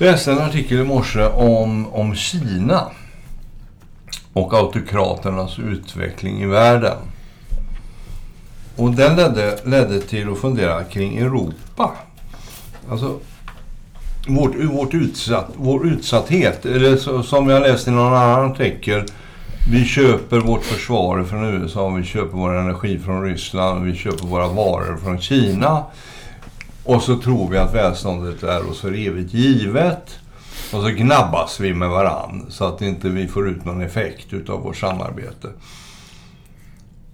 läste en artikel i morse om, om Kina och autokraternas utveckling i världen. Och den ledde, ledde till att fundera kring Europa. Alltså, vårt, vårt utsatt, vår utsatthet, eller så, som jag läste i någon annan artikel. Vi köper vårt försvar från USA, vi köper vår energi från Ryssland, vi köper våra varor från Kina. Och så tror vi att välståndet är oss för evigt givet. Och så gnabbas vi med varann så att inte vi får ut någon effekt utav vårt samarbete.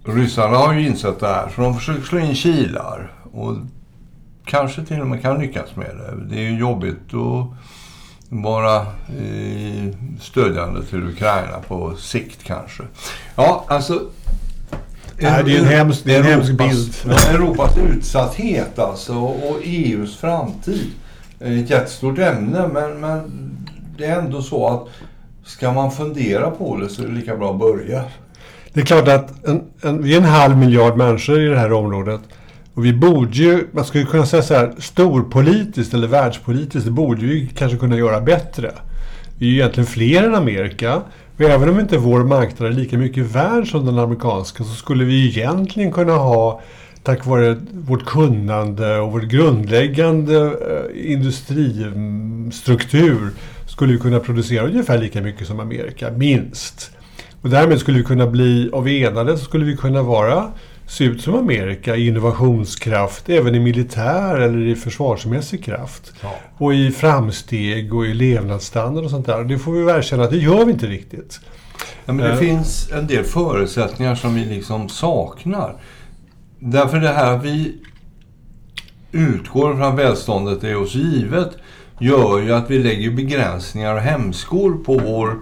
Ryssarna har ju insett det här, så de försöker slå in kilar. Och kanske till och med kan lyckas med det. Det är ju jobbigt att vara eh, stödjande till Ukraina på sikt kanske. Ja, alltså... Nej, det är en hemsk, det är en hemsk bild. Europas utsatthet alltså och EUs framtid. Ett jättestort ämne men, men det är ändå så att ska man fundera på det så är det lika bra att börja. Det är klart att en, en, vi är en halv miljard människor i det här området. Och vi borde ju, man skulle kunna säga så här, storpolitiskt eller världspolitiskt, det borde vi kanske kunna göra bättre. Vi är ju egentligen fler än Amerika. Och även om inte vår marknad är lika mycket värd som den amerikanska så skulle vi egentligen kunna ha, tack vare vårt kunnande och vår grundläggande eh, industristruktur, skulle vi kunna producera ungefär lika mycket som Amerika, minst. Och därmed skulle vi kunna bli, av enade så skulle vi kunna vara se ut som Amerika i innovationskraft, även i militär eller i försvarsmässig kraft. Ja. Och i framsteg och i levnadsstandard och sånt där. Det får vi erkänna att det gör vi inte riktigt. Ja, men det uh, finns en del förutsättningar som vi liksom saknar. Därför det här vi utgår från välståndet är oss givet gör ju att vi lägger begränsningar och hämskor på vår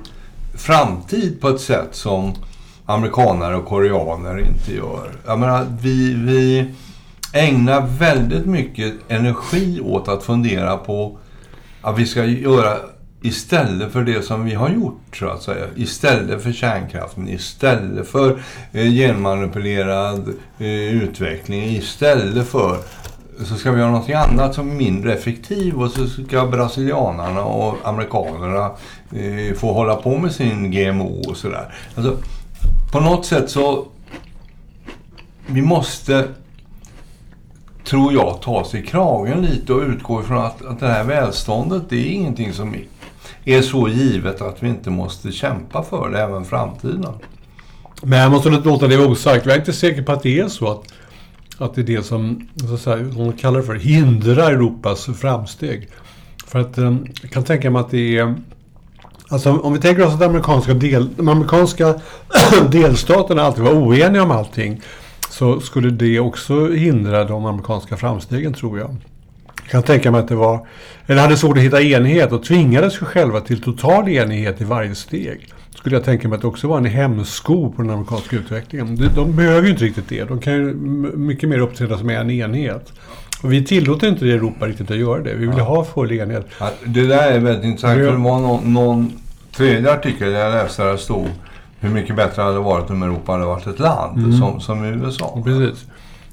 framtid på ett sätt som amerikaner och koreaner inte gör. Jag menar, vi, vi ägnar väldigt mycket energi åt att fundera på att vi ska göra istället för det som vi har gjort, så att säga. Istället för kärnkraften, istället för eh, genmanipulerad eh, utveckling, istället för så ska vi göra något annat som är mindre effektivt och så ska brasilianarna och amerikanerna eh, få hålla på med sin GMO och sådär. Alltså, på något sätt så... Vi måste, tror jag, ta sig i kragen lite och utgå ifrån att, att det här välståndet, det är ingenting som är så givet att vi inte måste kämpa för det även framtiden. Men jag måste inte låta det vara osagt. Jag är inte säker på att det är så att, att det är det som, så att säga, hon kallar det för, hindrar Europas framsteg. För att eh, jag kan tänka mig att det är Alltså om vi tänker oss att amerikanska del, de amerikanska delstaterna alltid var oeniga om allting. Så skulle det också hindra de amerikanska framstegen tror jag. Jag kan tänka mig att det var, eller hade svårt att hitta enighet och tvingades sig själva till total enighet i varje steg. Skulle jag tänka mig att det också var en hämsko på den amerikanska utvecklingen. De, de behöver ju inte riktigt det. De kan ju mycket mer uppträda som en enhet. Och vi tillåter inte i Europa riktigt att göra det. Vi vill ja. ha full enhet. Ja, det där är väldigt intressant. Det var någon, någon tredje artikel jag läste där stod hur mycket bättre det hade varit om Europa hade varit ett land mm. som, som USA. Precis.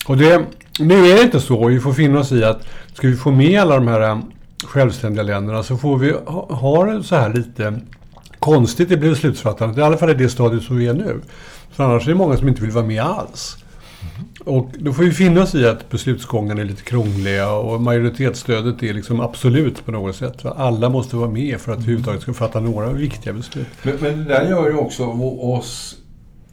Och det, nu är det inte så. Vi får finna oss i att ska vi få med alla de här äh, självständiga länderna så får vi ha, ha så här lite konstigt i beslutsfattandet. I alla fall i det stadiet som vi är nu. För annars är det många som inte vill vara med alls. Och då får vi finna oss i att beslutsgången är lite krångliga och majoritetsstödet är liksom absolut på något sätt. Alla måste vara med för att överhuvudtaget ska fatta några viktiga beslut. Men, men det där gör ju också oss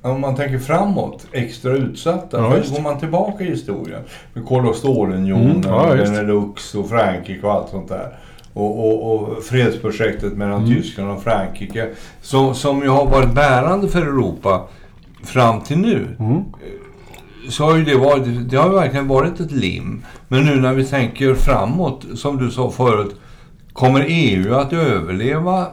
om man tänker framåt, extra utsatta. Ja, går man tillbaka i historien med Kol och stålunionen, mm, ja, Benelux och Frankrike och allt sånt där. Och, och, och fredsprojektet mellan mm. Tyskland och Frankrike. Som, som ju har varit bärande för Europa fram till nu. Mm så har ju det varit, det har verkligen varit ett lim. Men nu när vi tänker framåt, som du sa förut, kommer EU att överleva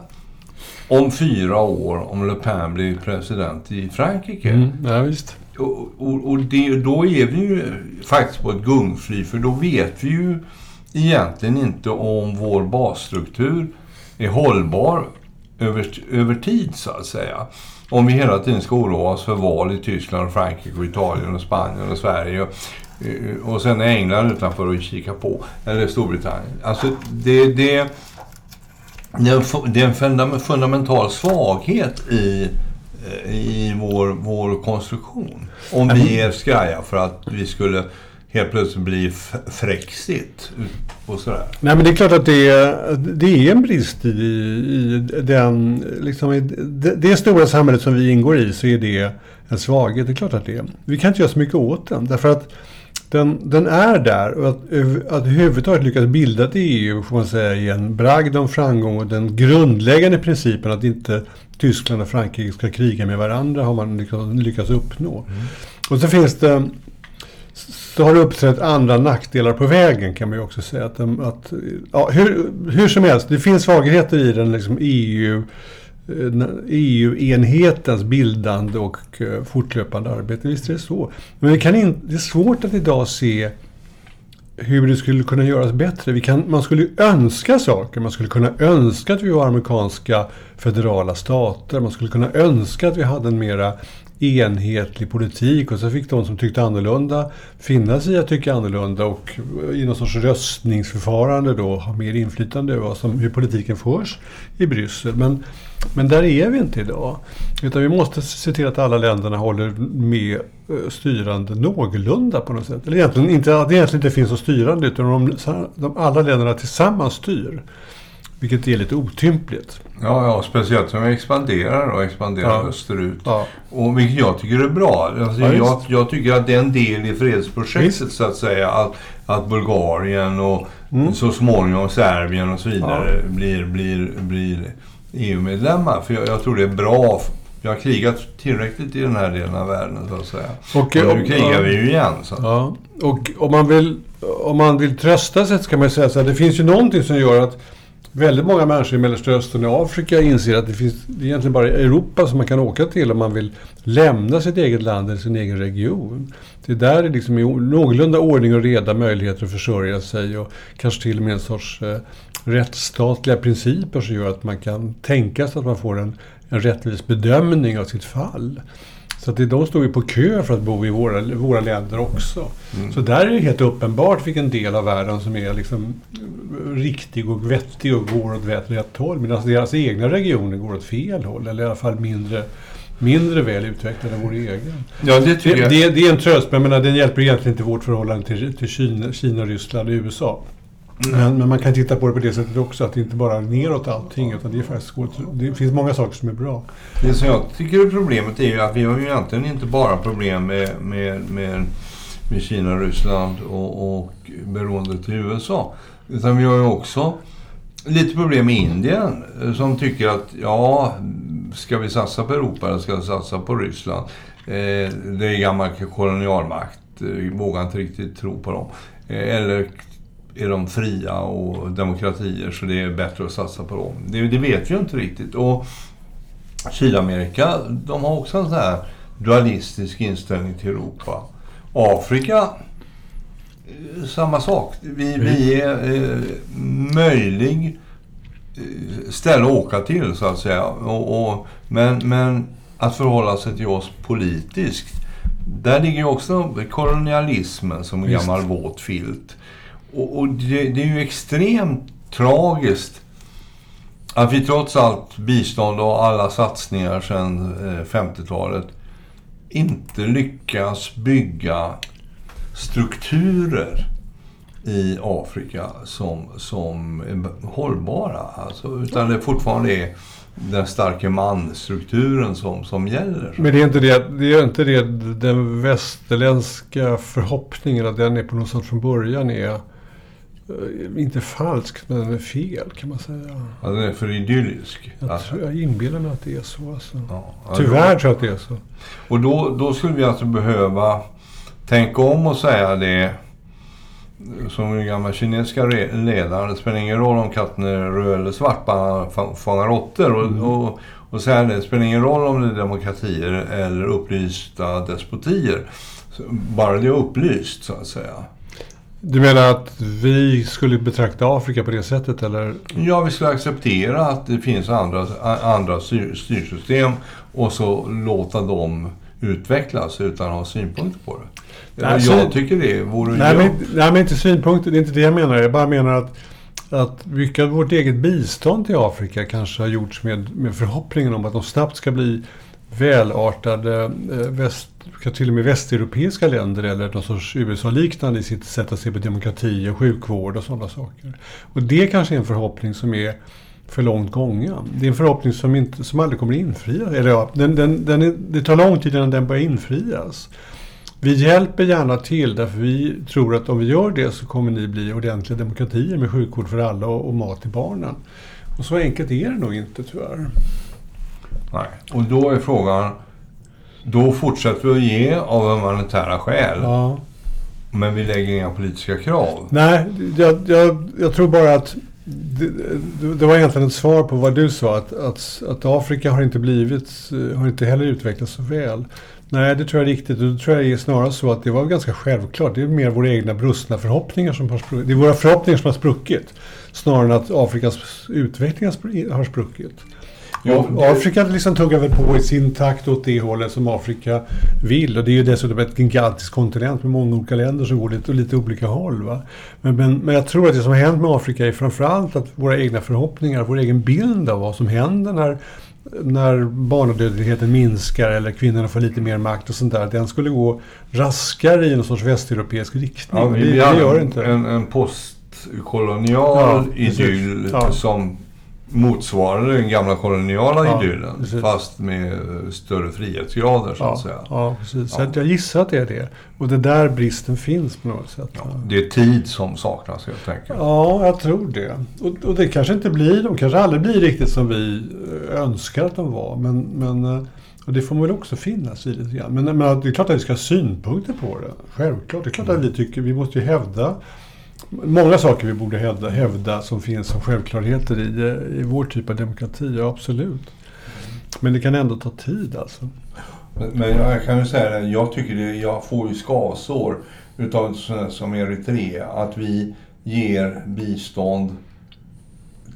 om fyra år om Le Pen blir president i Frankrike? Mm, ja, visst. Och, och, och det, då är vi ju faktiskt på ett gungfly, för då vet vi ju egentligen inte om vår basstruktur är hållbar över, över tid, så att säga om vi hela tiden ska oroa oss för val i Tyskland, Frankrike, och Italien, och Spanien och Sverige och, eh, och sen England utanför och kika på, eller Storbritannien. Alltså det, det, det är en är fundamental svaghet i, eh, i vår, vår konstruktion. Om vi är skraja för att vi skulle helt plötsligt bli f- frexit och sådär. Nej, men det är klart att det är, det är en brist i, i den, liksom, i det, det stora samhället som vi ingår i så är det en svaghet. Det är klart att det är. Vi kan inte göra så mycket åt den. Därför att den, den är där och att, över- att överhuvudtaget lyckas bilda ett EU får man säga är en bragd om framgång och den grundläggande principen att inte Tyskland och Frankrike ska kriga med varandra har man lyckats, lyckats uppnå. Och så finns det så har det uppträtt andra nackdelar på vägen kan man ju också säga. Att, att, ja, hur, hur som helst, det finns svagheter i den liksom EU EU-enhetens eh, e bildande och eh, fortlöpande arbete. Visst är det så. Men vi kan in, det är svårt att idag se hur det skulle kunna göras bättre. Vi kan, man skulle ju önska saker. Man skulle kunna önska att vi var amerikanska federala stater. Man skulle kunna önska att vi hade en mera enhetlig politik och så fick de som tyckte annorlunda finna sig i att tycka annorlunda och i någon sorts röstningsförfarande då ha mer inflytande över som, hur politiken förs i Bryssel. Men, men där är vi inte idag. Utan vi måste se till att alla länderna håller med eh, styrande någorlunda på något sätt. Eller egentligen inte, att det egentligen inte finns något styrande utan de, de, alla länderna tillsammans styr. Vilket är lite otympligt. Ja, ja, speciellt som vi expanderar och expanderar Ja. österut. Ja. Och vilket jag tycker är bra. Alltså, Ja, jag, visst. jag tycker att det är en del i fredsprojektet så att säga. Att, att Bulgarien och Mm. så småningom Serbien och så vidare blir, blir, blir EU-medlemmar. För jag, jag tror det är bra. Vi har krigat tillräckligt i den här delen av världen så att säga. Och, Och nu krigar vi ju igen. Så. Ja, och om man vill, om man vill trösta sig så kan man säga så här, det finns ju någonting som gör att väldigt många människor i Mellersta Östern och Afrika inser att det finns det är egentligen bara Europa som man kan åka till om man vill lämna sitt eget land eller sin egen region. Det är där det liksom är någorlunda ordning och reda, möjligheter att försörja sig och kanske till och med en sorts eh, rättsstatliga principer som gör att man kan tänka sig att man får en, en rättvis bedömning av sitt fall. Så att det, de står ju på kö för att bo i våra, våra länder också. Så där är det helt uppenbart vilken del av världen som är liksom riktig och vettig och går åt rätt, håll. Medan deras egna regioner går åt fel håll. Eller i alla fall mindre, mindre väl utvecklade än vår egen. Ja, det Det, det, det är en tröst, men jag menar, den hjälper egentligen inte vårt förhållande till, till Kina, Kina, Ryssland och USA. Men, men man kan titta på det på det sättet också, att det inte bara är neråt allting, utan det, är faktiskt, det finns många saker som är bra. Det som jag tycker är problemet är ju att vi har ju egentligen inte bara problem med, med, med, med Kina, Ryssland och, och beroendet till USA. Utan vi har ju också lite problem med Indien som tycker att ja, ska vi satsa på Europa eller ska vi satsa på Ryssland? Eh, det är gammal kolonialmakt, eh, vågar inte riktigt tro på dem. Eh, eller är de fria och demokratier så det är bättre att satsa på dem. Det, det vet vi ju inte riktigt. Och Sydamerika, de har också en sån här dualistisk inställning till Europa. Afrika, eh, samma sak. Vi, vi är eh, möjlig eh, ställe att åka till, så att säga. Och, och, men, men att förhålla sig till oss politiskt, där ligger ju också kolonialismen som en Visst. gammal våt filt. Och, och det, det är ju extremt tragiskt att vi trots allt bistånd och alla satsningar sedan eh, 50-talet inte lyckas bygga strukturer i Afrika som, som är hållbara. Alltså, utan det fortfarande är den starke man-strukturen som, som gäller. Men det är inte det, det är inte det den västerländska förhoppningen att den är på något sätt från början är eh, inte falsk, men fel kan man säga. Ja, den är för idyllisk. Jag, Alltså, tror, jag inbillar mig att det är så. Alltså. ja. Ja, Tyvärr tror jag att det är så. Och då, då skulle vi alltså behöva tänka om och säga det som den gamla kinesiska re- ledaren. Det spelar ingen roll om katten är röd eller svart, bara fångar råttor. Och, och, och säga det, det spelar ingen roll om det är demokratier eller upplysta despotier. Bara det är upplyst, så att säga. Du menar att vi skulle betrakta Afrika på det sättet eller? Ja, vi skulle acceptera att det finns andra, andra styr, styrsystem och så låta dem utvecklas utan att ha synpunkter på det. Nej, jag syn- tycker det vore... Nej jag- men, nej, men inte synpunkter. Det är inte det jag menar. Jag bara menar att att mycket av vårt eget bistånd till Afrika kanske har gjorts med, med förhoppningen om att de snabbt ska bli välartade eh, väst, till och med västeuropeiska länder eller någon sorts USA-liknande i sitt sätt att se på demokrati och sjukvård och sådana saker. Och det kanske är en förhoppning som är för långt gången. Det är en förhoppning som, inte, som aldrig kommer att infrias. Eller ja, den, den, den är, det tar lång tid innan den börjar infrias. Vi hjälper gärna till därför vi tror att om vi gör det så kommer ni bli ordentliga demokratier med sjukvård för alla och, och mat till barnen. Och så enkelt är det nog inte tyvärr. Nej, och då är frågan... Då fortsätter vi att ge av humanitära skäl. Ja. Men vi lägger inga politiska krav. Nej, jag, jag, jag tror bara att det, det var egentligen ett svar på vad du sa. Att, att, att Afrika har inte blivit, har inte heller utvecklats så väl. Nej, det tror jag är riktigt. Det tror jag är snarare så att det var ganska självklart. Det är mer våra egna brustna förhoppningar som har spruckit. Det är våra förhoppningar som har spruckit. Snarare än att Afrikas utveckling har spruckit. Ja, Afrika liksom tuggar väl på i sin takt åt det hållet som Afrika vill. Och det är ju dessutom ett gigantiskt kontinent med många olika länder som går lite, lite olika håll. Va? Men, men, men jag tror att det som har hänt med Afrika är framförallt att våra egna förhoppningar, vår egen bild av vad som händer när när barnadödligheten minskar eller kvinnorna får lite mer makt och sånt där, att den skulle gå raskare i någon sorts västeuropeisk riktning. Ja, det, det gör inte. En, en postkolonial ja, idyll ja. som motsvarade den gamla koloniala ja, idyllen. Precis. Fast med större frihetsgrader så ja, att säga. Ja, precis. Så jag gissar att det är det. Och det är där bristen finns på något sätt. Ja, det är tid som saknas helt enkelt. Ja, jag tror det. Och, och, det kanske inte blir, de kanske aldrig blir riktigt som vi eh, önskar att de var. Men, men eh, och det får man väl också finnas i lite grann. Men, men det är klart att vi ska ha synpunkter på det. Självklart. Det är klart att vi tycker, vi måste ju hävda många saker vi borde hävda, hävda som finns som självklarheter i, i vår typ av demokrati, ja, absolut. Men det kan ändå ta tid alltså. Men jag kan ju säga det, jag tycker det, jag får ju skavsår utav som Eritrea. Att vi ger bistånd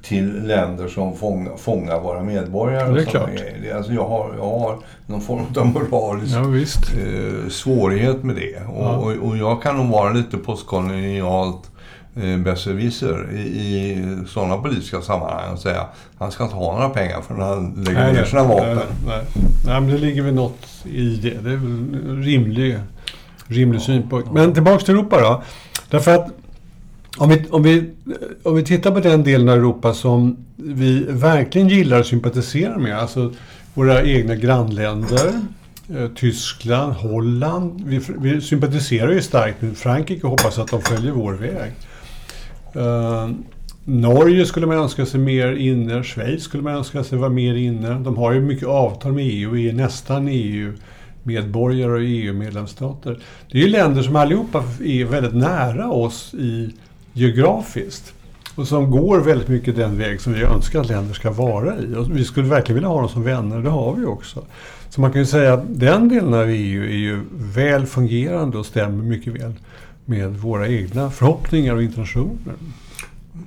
till länder som fångar, fångar våra medborgare. Det är klart. Är, alltså jag, har, jag har någon form av moralisk ja, eh, svårighet med det. Och, ja. och, och, jag kan nog vara lite postkolonialt besserwisser i, i sådana politiska sammanhang och säga han ska inte ha några pengar för han lägger nej, ner sina vapen. Nej, nej. men det ligger väl något i det. Det är väl rimlig, rimlig ja, synpunkt. Men tillbaks till Europa då. Därför att om vi, om, vi, om vi tittar på den delen av Europa som vi verkligen gillar och sympatiserar med, alltså våra egna grannländer, eh, Tyskland, Holland. Vi, vi sympatiserar ju starkt med Frankrike och hoppas att de följer vår väg. Uh, Norge skulle man önska sig mer inne. Schweiz skulle man önska sig vara mer inne. De har ju mycket avtal med EU och är nästan EU-medborgare och EU-medlemsstater. Det är ju länder som allihopa är väldigt nära oss i geografiskt. Och som går väldigt mycket den väg som vi önskar att länder ska vara i. Och vi skulle verkligen vilja ha dem som vänner, det har vi också. Så man kan ju säga att den delen av EU är ju väl fungerande och stämmer mycket väl med våra egna förhoppningar och intentioner.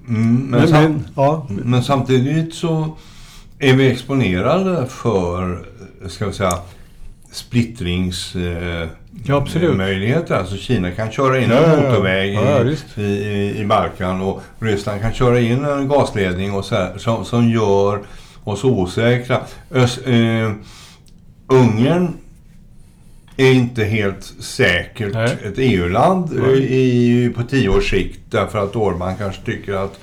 Mm, men, men, sam men, ja. men samtidigt så är vi exponerade för, ska vi säga, splittringsmöjligheter. Eh, alltså Kina kan köra in en motorväg ja, i, i, i Balkan och Ryssland kan köra in en gasledning och så här, som, som gör oss osäkra. Öst, eh, Ungern är inte helt säkert Nej. ett EU-land i, på tio års sikt därför att Orban kanske tycker att,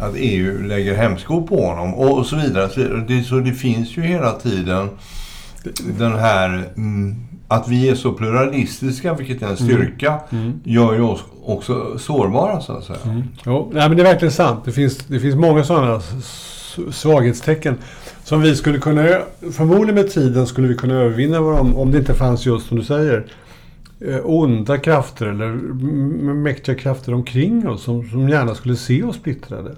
att EU lägger hämsko på honom och, och så vidare. Så det, så det finns ju hela tiden den här... Mm, att vi är så pluralistiska, vilket är en styrka, mm. Mm. gör ju oss också sårbara så att säga. Mm. Jo, nej, men det är verkligen sant. Det finns, det finns många sådana svaghetstecken som vi skulle kunna... Förmodligen med tiden skulle vi kunna övervinna dem om det inte fanns just som du säger eh, onda krafter eller mäktiga krafter omkring oss som, som gärna skulle se oss splittrade.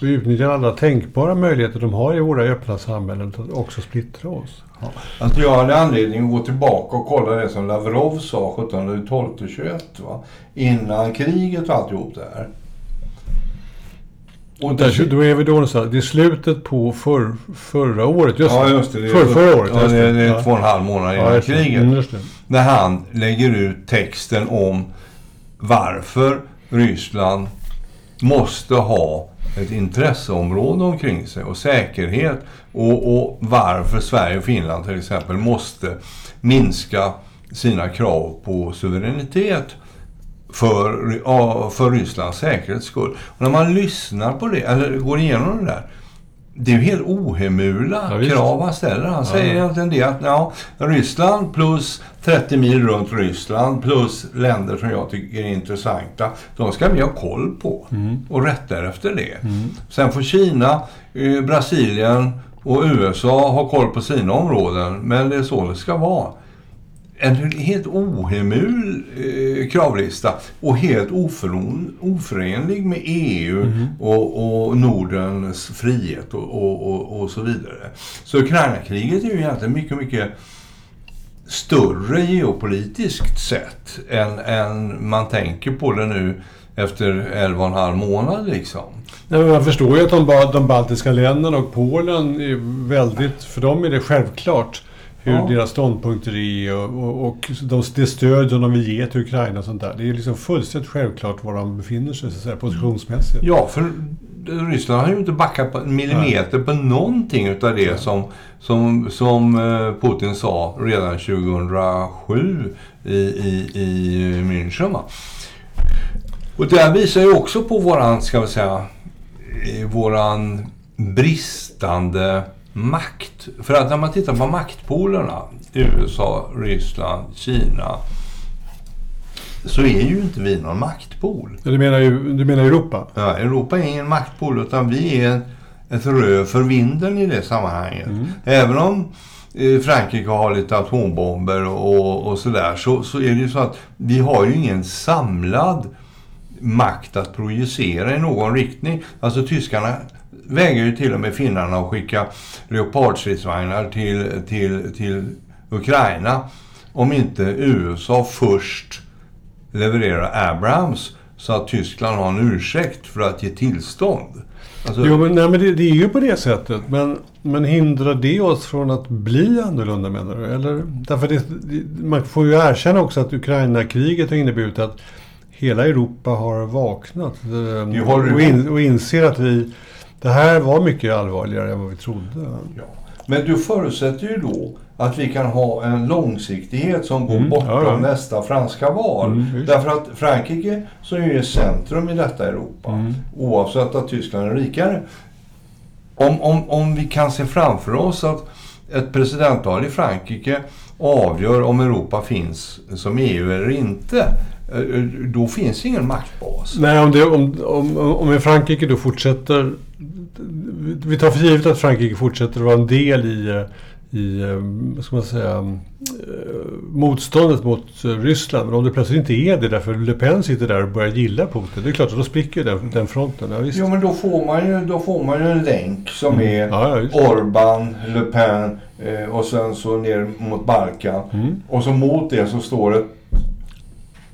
Och utnyttja alla tänkbara möjligheter de har i våra öppna samhällen att också splittra oss. Ja. Alltså jag hade anledning att gå tillbaka och kolla det som Lavrov sa 1712-21 Innan kriget och alltihop det här. Och där, då är vi då någonstans, det är slutet på för, förra året. Just ja, just det. det för, förra året. Ja, det, det är två och en halv månad innan ja, kriget. Mm, när han lägger ut texten om varför Ryssland måste ha ett intresseområde omkring sig och säkerhet och, och varför Sverige och Finland till exempel måste minska sina krav på suveränitet för, för Rysslands säkerhets skull. Och när man lyssnar på det, eller går igenom det där, det är ju helt ohemula Ja, krav han ställer. Han säger Ja. egentligen det att ja, Ryssland plus 30 mil runt Ryssland plus länder som jag tycker är intressanta. De ska vi ha koll på Mm. och rätta efter det. Sen får Kina, eh, Brasilien och USA ha koll på sina områden. Men det är så det ska vara. En helt ohemul eh, kravlista och helt oföron, oförenlig med EU och, och Nordens frihet och, och, och, så vidare. Så Ukraina-kriget är ju egentligen mycket, mycket större geopolitiskt sett än, än man tänker på det nu efter 11 och en halv månad liksom. Nej, men man förstår ju att de, de baltiska länderna och Polen är väldigt... För dem är det självklart hur Ja. deras ståndpunkter är och, och, och de, det stöd som de vill ge till Ukraina och sånt där. Det är liksom fullständigt självklart var de befinner sig så att säga, positionsmässigt. Ja, för Ryssland har ju inte backat på en millimeter på någonting utav det som, som, som eh, Putin sa redan 2007 i, i, i München. va. Och det här visar ju också på våran, ska vi säga, eh, våran bristande makt. För att när man tittar på maktpolerna, USA, Ryssland, Kina, så är ju inte vi någon maktpol. Du menar, ju, du menar Europa? Ja, Europa är ingen maktpol utan vi är ett rö för vinden i det sammanhanget. Även om eh, Frankrike har lite atombomber och, och sådär så, så är det ju så att vi har ju ingen samlad makt att projicera i någon riktning. Alltså tyskarna vägrar ju till och med finnarna att skicka leopardstridsvagnar till, till, till Ukraina om inte USA först levererar Abrams så att Tyskland har en ursäkt för att ge tillstånd. Alltså, Jo, men, nej, men det, det är ju på det sättet. Men, men hindrar det oss från att bli annorlunda menar du? Eller? Därför det, man får ju erkänna också att Ukraina-kriget har inneburit att hela Europa har vaknat. eh, och, in, och inser att vi... Det här var mycket allvarligare än vad vi trodde. ja. Men du förutsätter ju då att vi kan ha en långsiktighet som går Mm, bortom ja, ja. nästa franska val. Mm. Därför att Frankrike, som ju är centrum i detta Europa, Mm. oavsett att Tyskland är rikare. Om, om, om vi kan se framför oss att ett presidentval i Frankrike avgör om Europa finns som EU eller inte, då finns ingen maktbas. Nej, om, det, om, om, om Frankrike då fortsätter... Vi tar för givet att Frankrike fortsätter att vara en del i, eh, i eh, vad ska man säga, eh, motståndet mot eh, Ryssland. Men om det plötsligt inte är det därför Le Pen sitter där och börjar gilla Putin. Det är klart att då spricker den, den fronten. Ja, visst. Jo, men då får man ju, då får man ju en länk som Mm. är Ja, ja. Orban, Le Pen eh, och sen så ner mot Balkan. Mm. Och så mot det så står det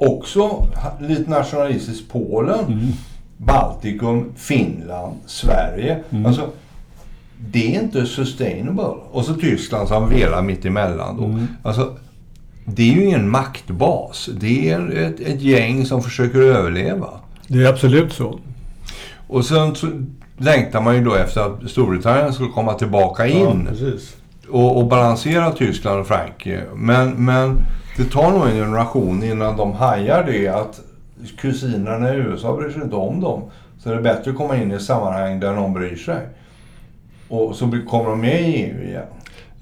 också lite nationalistiskt Polen, Mm. Baltikum, Finland, Sverige. Mm. Alltså, det är inte sustainable. Och så Tyskland som velar mitt emellan då. Mm. Alltså, det är ju ingen maktbas. Det är ett, ett gäng som försöker överleva. Det är absolut så. Och sen så längtar man ju då efter att Storbritannien skulle komma tillbaka Ja, in precis. Och, och balansera Tyskland och Frankrike. Men, men det tar nog en generation innan de hajar det att kusinerna i USA bryr sig inte om dem. Så det är bättre att komma in i ett sammanhang där någon bryr sig. Och så kommer de med i EU igen.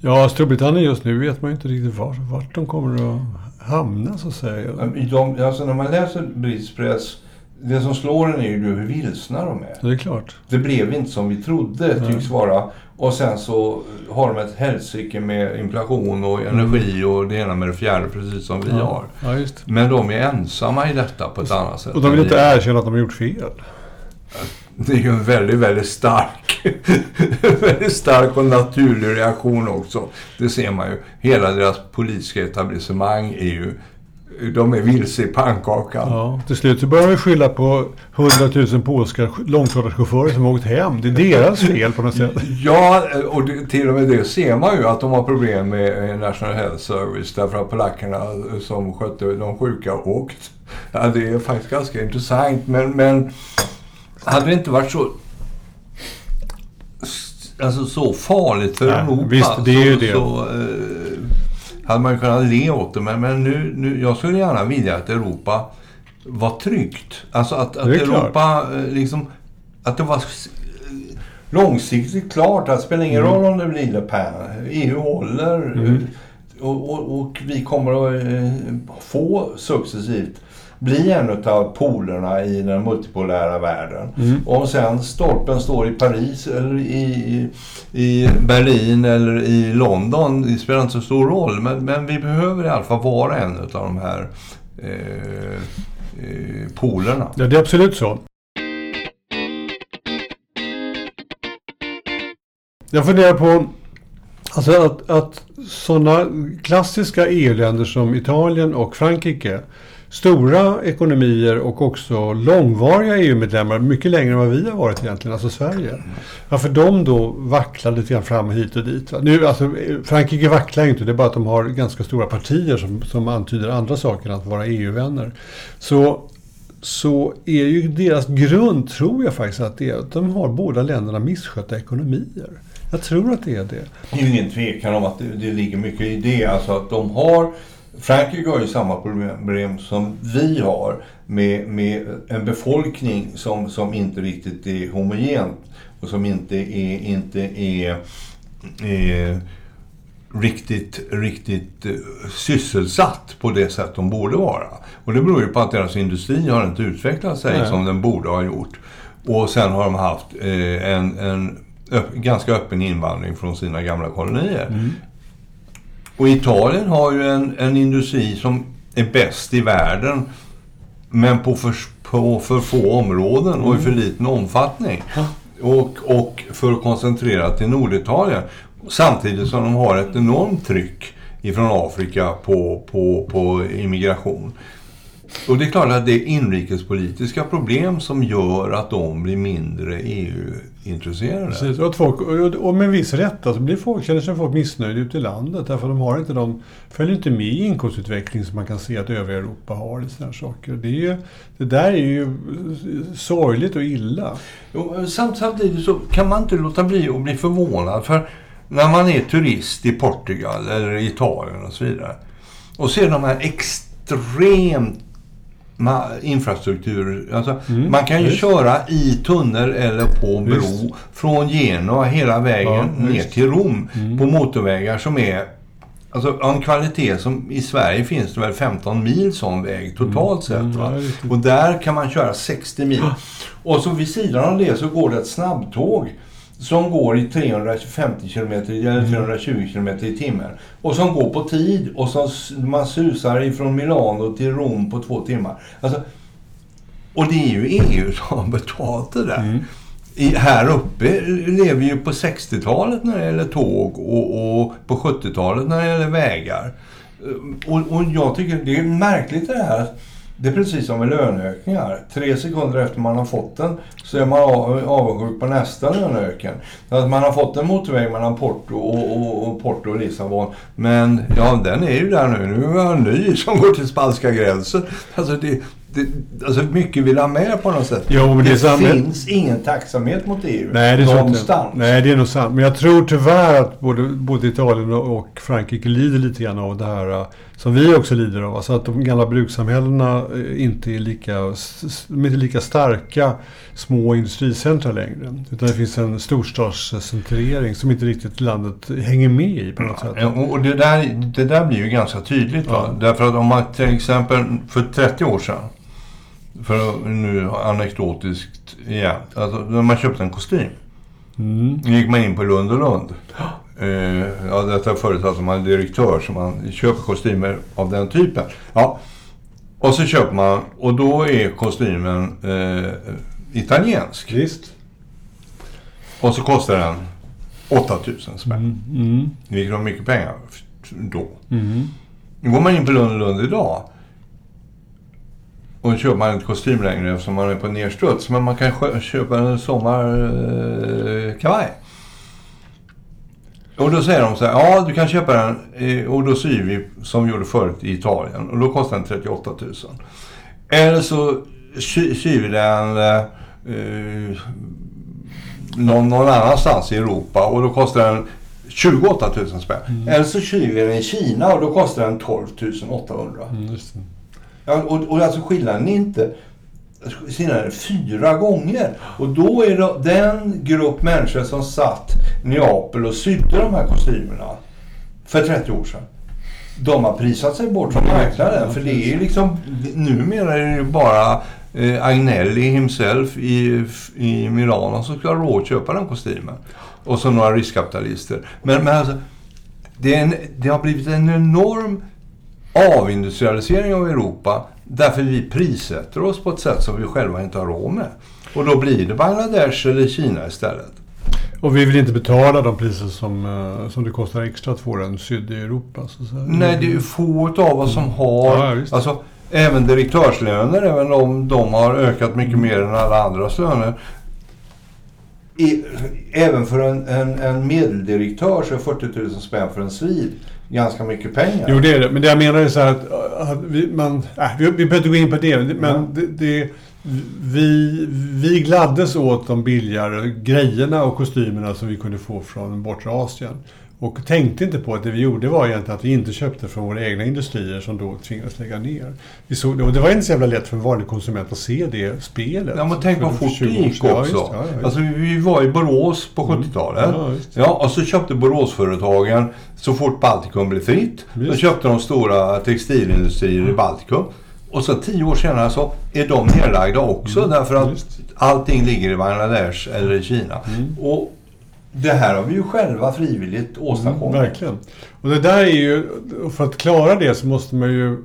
Ja, Storbritannien just nu vet man ju inte riktigt vart, vart de kommer att hamna så att säga. De, alltså när man läser brittisk press, det som slår en är ju hur vilsna de är. Det är klart. Det blev inte som vi trodde, tycks vara. Och sen så har de ett helsike med inflation och energi och det ena med det fjärde, precis som vi Ja. har. Ja. Men de är ensamma i detta på ett annat sätt. Och de vill inte erkänna att de har gjort fel. Det är ju en väldigt, väldigt stark, väldigt stark och naturlig reaktion också. Det ser man ju. Hela deras politiska etablissemang är ju, de är vilse i pannkakan. Ja, till slut så börjar de skylla på 100 000 polska långtradarchaufförer som har åkt hem. Det är deras fel på något sätt. Ja, och det, till och med det ser man ju att de har problem med National Health Service därför att polackerna som skötte de sjuka åkt. Ja, det är faktiskt ganska intressant men, men hade det inte varit så alltså, så farligt för Nej, Europa. visst, det är ju så, det. Så, eh, hade man kunnat le åt det. Men, men nu, nu, jag skulle gärna vilja att Europa var tryggt. Alltså att, att. Europa eh, liksom... Att det var eh, långsiktigt klart att det spelar ingen Mm. roll om det blir Le Pen. EU håller. eh, Och, och, och vi kommer att eh, få successivt bli en av polerna i den multipolära världen. Mm. Om sen stolpen står i Paris eller i, i Berlin eller i London, det spelar inte så stor roll. Men, men vi behöver i alla fall vara en av de här eh, eh, polerna. Ja, det är absolut så. Jag funderar på alltså att, att sådana klassiska EU-länder som Italien och Frankrike, stora ekonomier och också långvariga EU-medlemmar, mycket längre än vad vi har varit egentligen, alltså Sverige. Varför de då vacklar lite grann fram hit och dit. Nu, alltså, Frankrike vacklar ju inte, det är bara att de har ganska stora partier som, som antyder andra saker än att vara EU-vänner. Så så är ju deras grund, tror jag faktiskt, att det är att de har båda länderna misskötta ekonomier. Jag tror att det är det. Det är ju ingen tvekan om att det, det ligger mycket i det. Alltså att de har... Frankrike har ju samma problem som vi har med, med en befolkning som, som inte riktigt är homogent och som inte är, inte är, är riktigt, riktigt eh, sysselsatt på det sätt de borde vara. Och det beror ju på att deras industri har inte utvecklat sig Nej. som den borde ha gjort. Och sen har de haft eh, en, en öpp, ganska öppen invandring från sina gamla kolonier. Och Italien har ju en, en industri som är bäst i världen men på för, på för få områden och i för liten omfattning. Och, och för koncentrerat till Norditalien. Samtidigt som de har ett enormt tryck ifrån Afrika på, på, på immigration. Och det är klart att det är inrikespolitiska problem som gör att de blir mindre EU-intresserade. Precis, och, folk, och, och med viss rätt alltså, blir folk, känner sig folk missnöjda ute i landet. Därför de har inte de, följer inte med i inkomstutveckling som man kan se att övriga Europa har sådana här saker. Det, är ju, det där är ju sorgligt och illa. Samt, samtidigt så kan man inte låta bli att bli förvånad. För när man är turist i Portugal eller Italien och så vidare. Och ser de här extremt infrastruktur. Alltså, Mm, man kan ju visst. köra i tunnel eller på bro Visst. från Genua hela vägen Ja, ner till Rom Mm. på motorvägar som är Alltså en kvalitet som i Sverige finns det väl 15 mil sån väg totalt sett. Mm, Va? ja, riktigt. och där kan man köra 60 mil. Och så vid sidan av det så går det ett snabbtåg som går i 350 km eller 320 km i timmen. Och som går på tid och som man susar ifrån Milano till Rom på två timmar. Alltså, och det är ju EU som har betalt det där. Mm. I, här uppe lever vi ju på 60-talet när det gäller tåg och, och på 70-talet när det gäller vägar. Och, och jag tycker det är märkligt det här. Det är precis som med löneökningar. Tre sekunder efter man har fått den så är man av- avundsjuk på nästa löneökning. Att man har fått en motorväg mellan Porto och, och, och Porto och Lissabon. Men ja, den är ju där nu. Nu har jag en ny som går till spanska gränsen. Alltså, det, det, alltså mycket vill ha med på något sätt. Jo, men det är sant. finns ingen tacksamhet mot EU Nej, det är någonstans. Nej, det är nog sant. Men jag tror tyvärr att både, både Italien och Frankrike lider lite grann av det här som vi också lider av. Alltså att de gamla brukssamhällena eh, inte är lika, är inte lika starka små industricentra längre. Utan det finns en storstadscentrering som inte riktigt landet hänger med i på något sätt. Ja, och det där, det där blir ju ganska tydligt. Ja. Därför att om man till exempel för 30 år sedan, för att nu anekdotiskt igen, alltså när man köpte en kostym. Mm. Gick man in på Lund och Lund. Eh, ja, detta företag som har en direktör som man köper kostymer av den typen. Ja. Och så köper man, och då är kostymen eh, italiensk. Visst. Och så kostar den 8000 spänn. Mm. Mm. Vilket var mycket pengar då. Mm. Går man in på Lund och Lund idag. Och köper man inte kostym längre eftersom man är på nedstuds. Men man kan köpa en sommarkavaj. Och då säger de så här, ja du kan köpa den eh, och då syr vi som vi gjorde förut i Italien. Och då kostar den 38 000. Eller så sy- syr vi den eh, någon, någon annanstans i Europa och då kostar den 28 000 spänn. Mm. Eller så kyler vi den i Kina och då kostar den 12 800. Mm. Ja, och, och alltså skillnaden är inte senare fyra gånger. Och då är det den grupp människor som satt i Neapel och sydde de här kostymerna för 30 år sedan. De har prisat sig bort från marknaden. För det är ju liksom... Numera är det ju bara eh, Agnelli himself i, i Milano som ska ha råd att köpa den kostymen. Och så några riskkapitalister. Men, men alltså, det, är en, det har blivit en enorm avindustrialisering av Europa därför vi prissätter oss på ett sätt som vi själva inte har råd med. Och då blir det Bangladesh eller Kina istället. Och vi vill inte betala de priser som, eh, som det kostar extra att få den sydd i Europa. Så säga. Nej, det är ju få av oss som har... Ja, visst. alltså, även direktörslöner, även om de har ökat mycket mer än alla andras löner. I, även för en, en, en medeldirektör så är 40 000 spänn för en svid ganska mycket pengar. Jo, det är det. Men det jag menar är så här att, att vi, man, äh, vi, vi behöver inte gå in på det. Men Ja. det, det, vi, vi gladdes åt de billigare grejerna och kostymerna som vi kunde få från bortre Asien. Och tänkte inte på att det vi gjorde var egentligen att vi inte köpte från våra egna industrier som då tvingades lägga ner. Vi såg, och det var inte så jävla lätt för en vanlig konsument att se det spelet. Ja, men tänk vad fort det 20 år gick sedan. Ja, också. just. Ja, ja, alltså, vi var i Borås på 70-talet. Ja, just det. Ja, och så köpte Boråsföretagen, så fort Baltikum blev fritt, så Just. köpte de stora textilindustrier i Baltikum. Och så tio år senare så är de nedlagda också därför att Mm. just. allting ligger i Bangladesh eller i Kina. Mm. Och det här har vi ju själva frivilligt åstadkommit. Verkligen. Och det där är ju, för att klara det så måste man ju...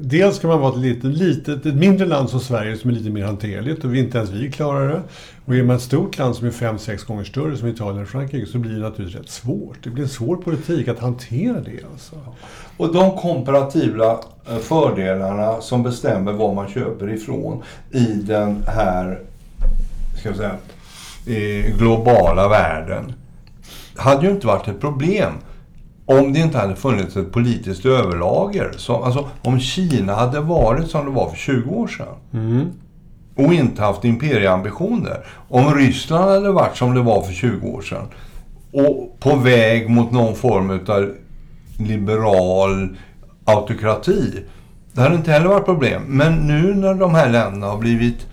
Dels ska man vara ett litet, litet, ett mindre land som Sverige som är lite mer hanterligt och vi, inte ens vi klarar det. Och är man ett stort land som är fem, sex gånger större som Italien och Frankrike så blir det naturligtvis rätt svårt. Det blir en svår politik att hantera det alltså. Och de komparativa eh, fördelarna som bestämmer var man köper ifrån i den här ska jag säga, eh, globala världen hade ju inte varit ett problem om det inte hade funnits ett politiskt överlager. Så, alltså, om Kina hade varit som det var för 20 år sedan Mm. och inte haft imperieambitioner. Om Ryssland hade varit som det var för 20 år sedan och på väg mot någon form av liberal autokrati. Det hade inte heller varit problem. Men nu när de här länderna har blivit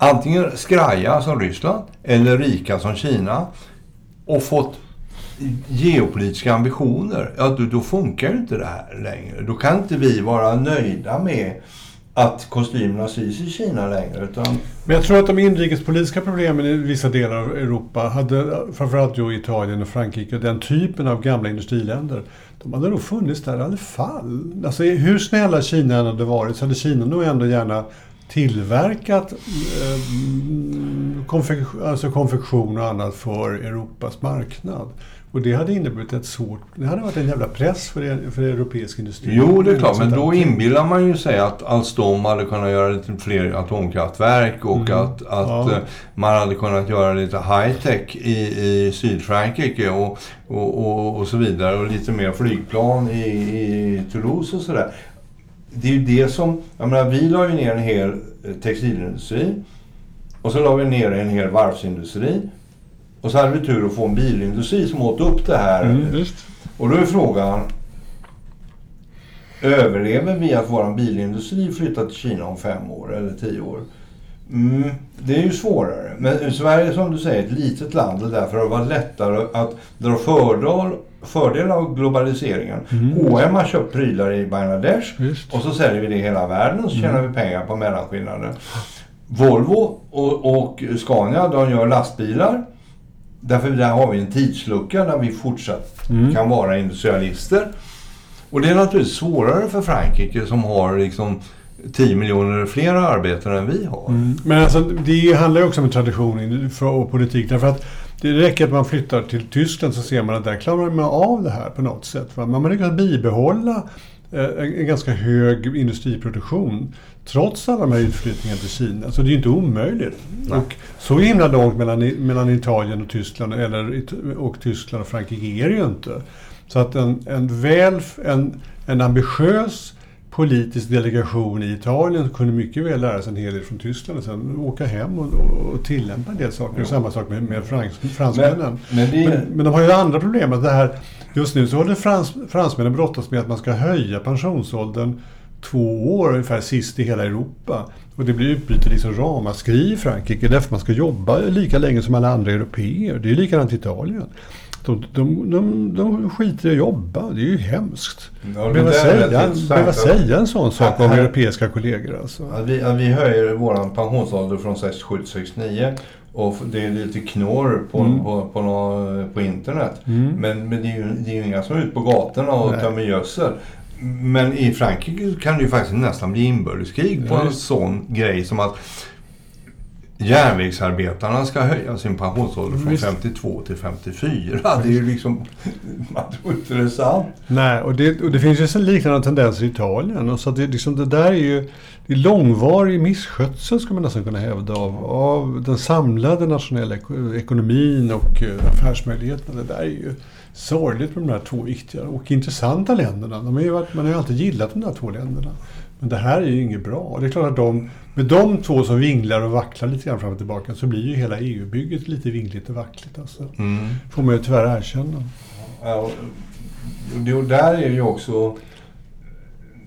antingen skraja som Ryssland eller rika som Kina och fått geopolitiska ambitioner, ja då, då funkar ju inte det här längre. Då kan inte vi vara nöjda med att kostymerna sys i Kina längre. Utan, Men jag tror att de inrikespolitiska problemen i vissa delar av Europa, hade, framförallt då Italien och Frankrike, den typen av gamla industriländer, de hade nog funnits där i alla fall. Alltså, hur snälla Kina än hade varit så hade Kina nog ändå gärna tillverkat eh, konfektion, alltså konfektion och annat för Europas marknad. Och det hade inneburit ett svårt... Det hade varit en jävla press för, för europeisk industri. jo, det är klart, men då inbillar man ju sig att Alstom hade kunnat göra lite fler atomkraftverk och Mm. att, att Ja. eh, man hade kunnat göra lite high-tech i, i Sydfrankrike och, och, och, och så vidare. Och lite mer flygplan i, i Toulouse och sådär. Det är ju det som... Jag menar, vi la ju ner en hel eh, textilindustri. Och så la vi ner en hel varvsindustri. Och så hade vi tur att få en bilindustri som åt upp det här. Mm. Och då är frågan, överlever vi att vår bilindustri flyttar till Kina om fem år eller tio år? Mm, det är ju svårare. Men Sverige som du säger är ett litet land och därför har det varit lättare att dra fördel, fördel av globaliseringen. Mm. H&M har köpt prylar i Bangladesh Just. och så säljer vi det i hela världen och så tjänar vi pengar på mellanskillnaden. Volvo och, och Scania de gör lastbilar. Därför där har vi en tidslucka där vi fortsatt Mm. kan vara industrialister. Och det är naturligtvis svårare för Frankrike som har liksom 10 miljoner fler arbetare än vi har. Mm. Men alltså, det handlar ju också om en tradition och politik. Därför att det räcker att man flyttar till Tyskland så ser man att där klarar man av det här på något sätt. Va? Man har lyckats bibehålla eh, en, ganska hög industriproduktion trots alla de här utflyttningarna till Kina. Så det är ju inte omöjligt. Nej. Och så himla långt mellan, mellan Italien och Tyskland eller, och Tyskland och Frankrike är det ju inte. Så att en, en väl, en, en ambitiös politisk delegation i Italien kunde mycket väl lära sig en hel del från Tyskland och sen åka hem och, och, och tillämpa en del saker. Jo. Samma sak med, med frans, fransmännen. Men, men Men, men de har ju andra problem. Att det här, just nu så håller frans, fransmännen brottas med att man ska höja pensionsåldern två år ungefär sist i hela Europa. Och det blir utbyte liksom ramaskri i Frankrike därför man ska jobba lika länge som alla andra europeer. Det är likadant i Italien. De, de, de, de skiter i att jobba. Det är ju hemskt. Ja, Behöva säga, behöva säga en sån sak Här- om europeiska kollegor alltså. Att vi, att vi höjer vår pensionsålder från 67 till 69. Och det är lite knorr på, Mm. på, på, nå- på internet. Mm. Men, men det, är ju, det är ju inga som är ute på gatorna och tömmer gödsel. Men i Frankrike kan det ju faktiskt nästan bli inbördeskrig på en sån grej som att järnvägsarbetarna ska höja sin pensionsålder från Visst. 52 till 54. Det är ju liksom... Man tror inte det är sant. Nej, och det, och det finns ju så liknande tendenser i Italien. Och så det, liksom, det där är ju det är långvarig misskötsel, skulle man nästan kunna hävda, av, av den samlade nationella eko- ekonomin och eh, affärsmöjligheterna. Det där är ju sorgligt med de här två viktiga och intressanta länderna. De har ju man har ju alltid gillat de där två länderna. Men det här är ju inget bra. Och det är klart att de, med de två som vinglar och vacklar lite grann fram och tillbaka så blir ju hela EU-bygget lite vingligt och vackligt. Alltså. Mm. Får man ju tyvärr erkänna. Ja, och där är ju också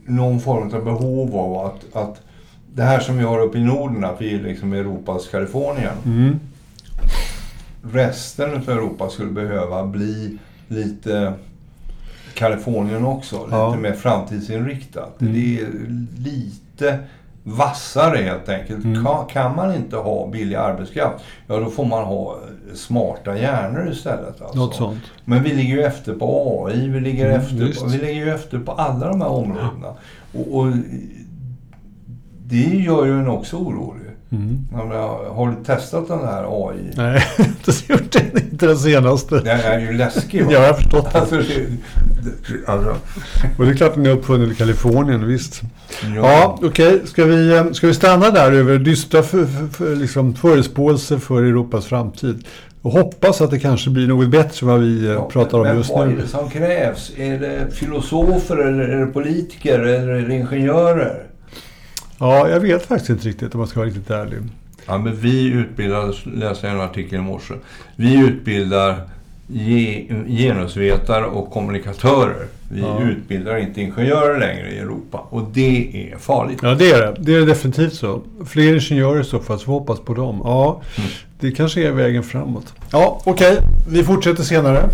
någon form av behov av att, att det här som vi har uppe i Norden, att vi är liksom Europas Kalifornien. Mm. Resten av Europa skulle behöva bli lite Kalifornien också. Lite Ja. mer framtidsinriktat. Mm. Det är lite vassare helt enkelt. Mm. Kan, kan man inte ha billig arbetskraft, ja då får man ha smarta hjärnor istället. Alltså. Något sånt. Men vi ligger ju efter på AI, vi ligger, Mm, efter, på, vi ligger ju efter på alla de här områdena. Och, och det gör ju en också orolig. Mm. Jag Har du testat den här AI? Nej, inte gjort det. Inte den senaste. Den är ju läskig va? Ja, jag har förstått det. Alltså, alltså, Och det är klart att ni har uppfunnit i Kalifornien, visst. ja. Ja, okej. Ska, vi, eh, ska vi stanna där över dystra för, för, för, liksom, förespåelser för Europas framtid? Och hoppas att det kanske blir något bättre vad vi eh, Ja, pratar om men just vad är nu. det som krävs? Är det filosofer eller är det politiker eller är det ingenjörer? Ja, jag vet faktiskt inte riktigt om man ska vara riktigt ärlig. Ja, men vi utbildar, läste jag en artikel i morse, vi utbildar genusvetare och kommunikatörer. Vi Ja. utbildar inte ingenjörer längre i Europa och det är farligt. Ja, det är det. Det är definitivt så. Fler ingenjörer i så fall, så hoppas på dem. Ja, Mm. det kanske är vägen framåt. Ja, okej. Vi fortsätter senare.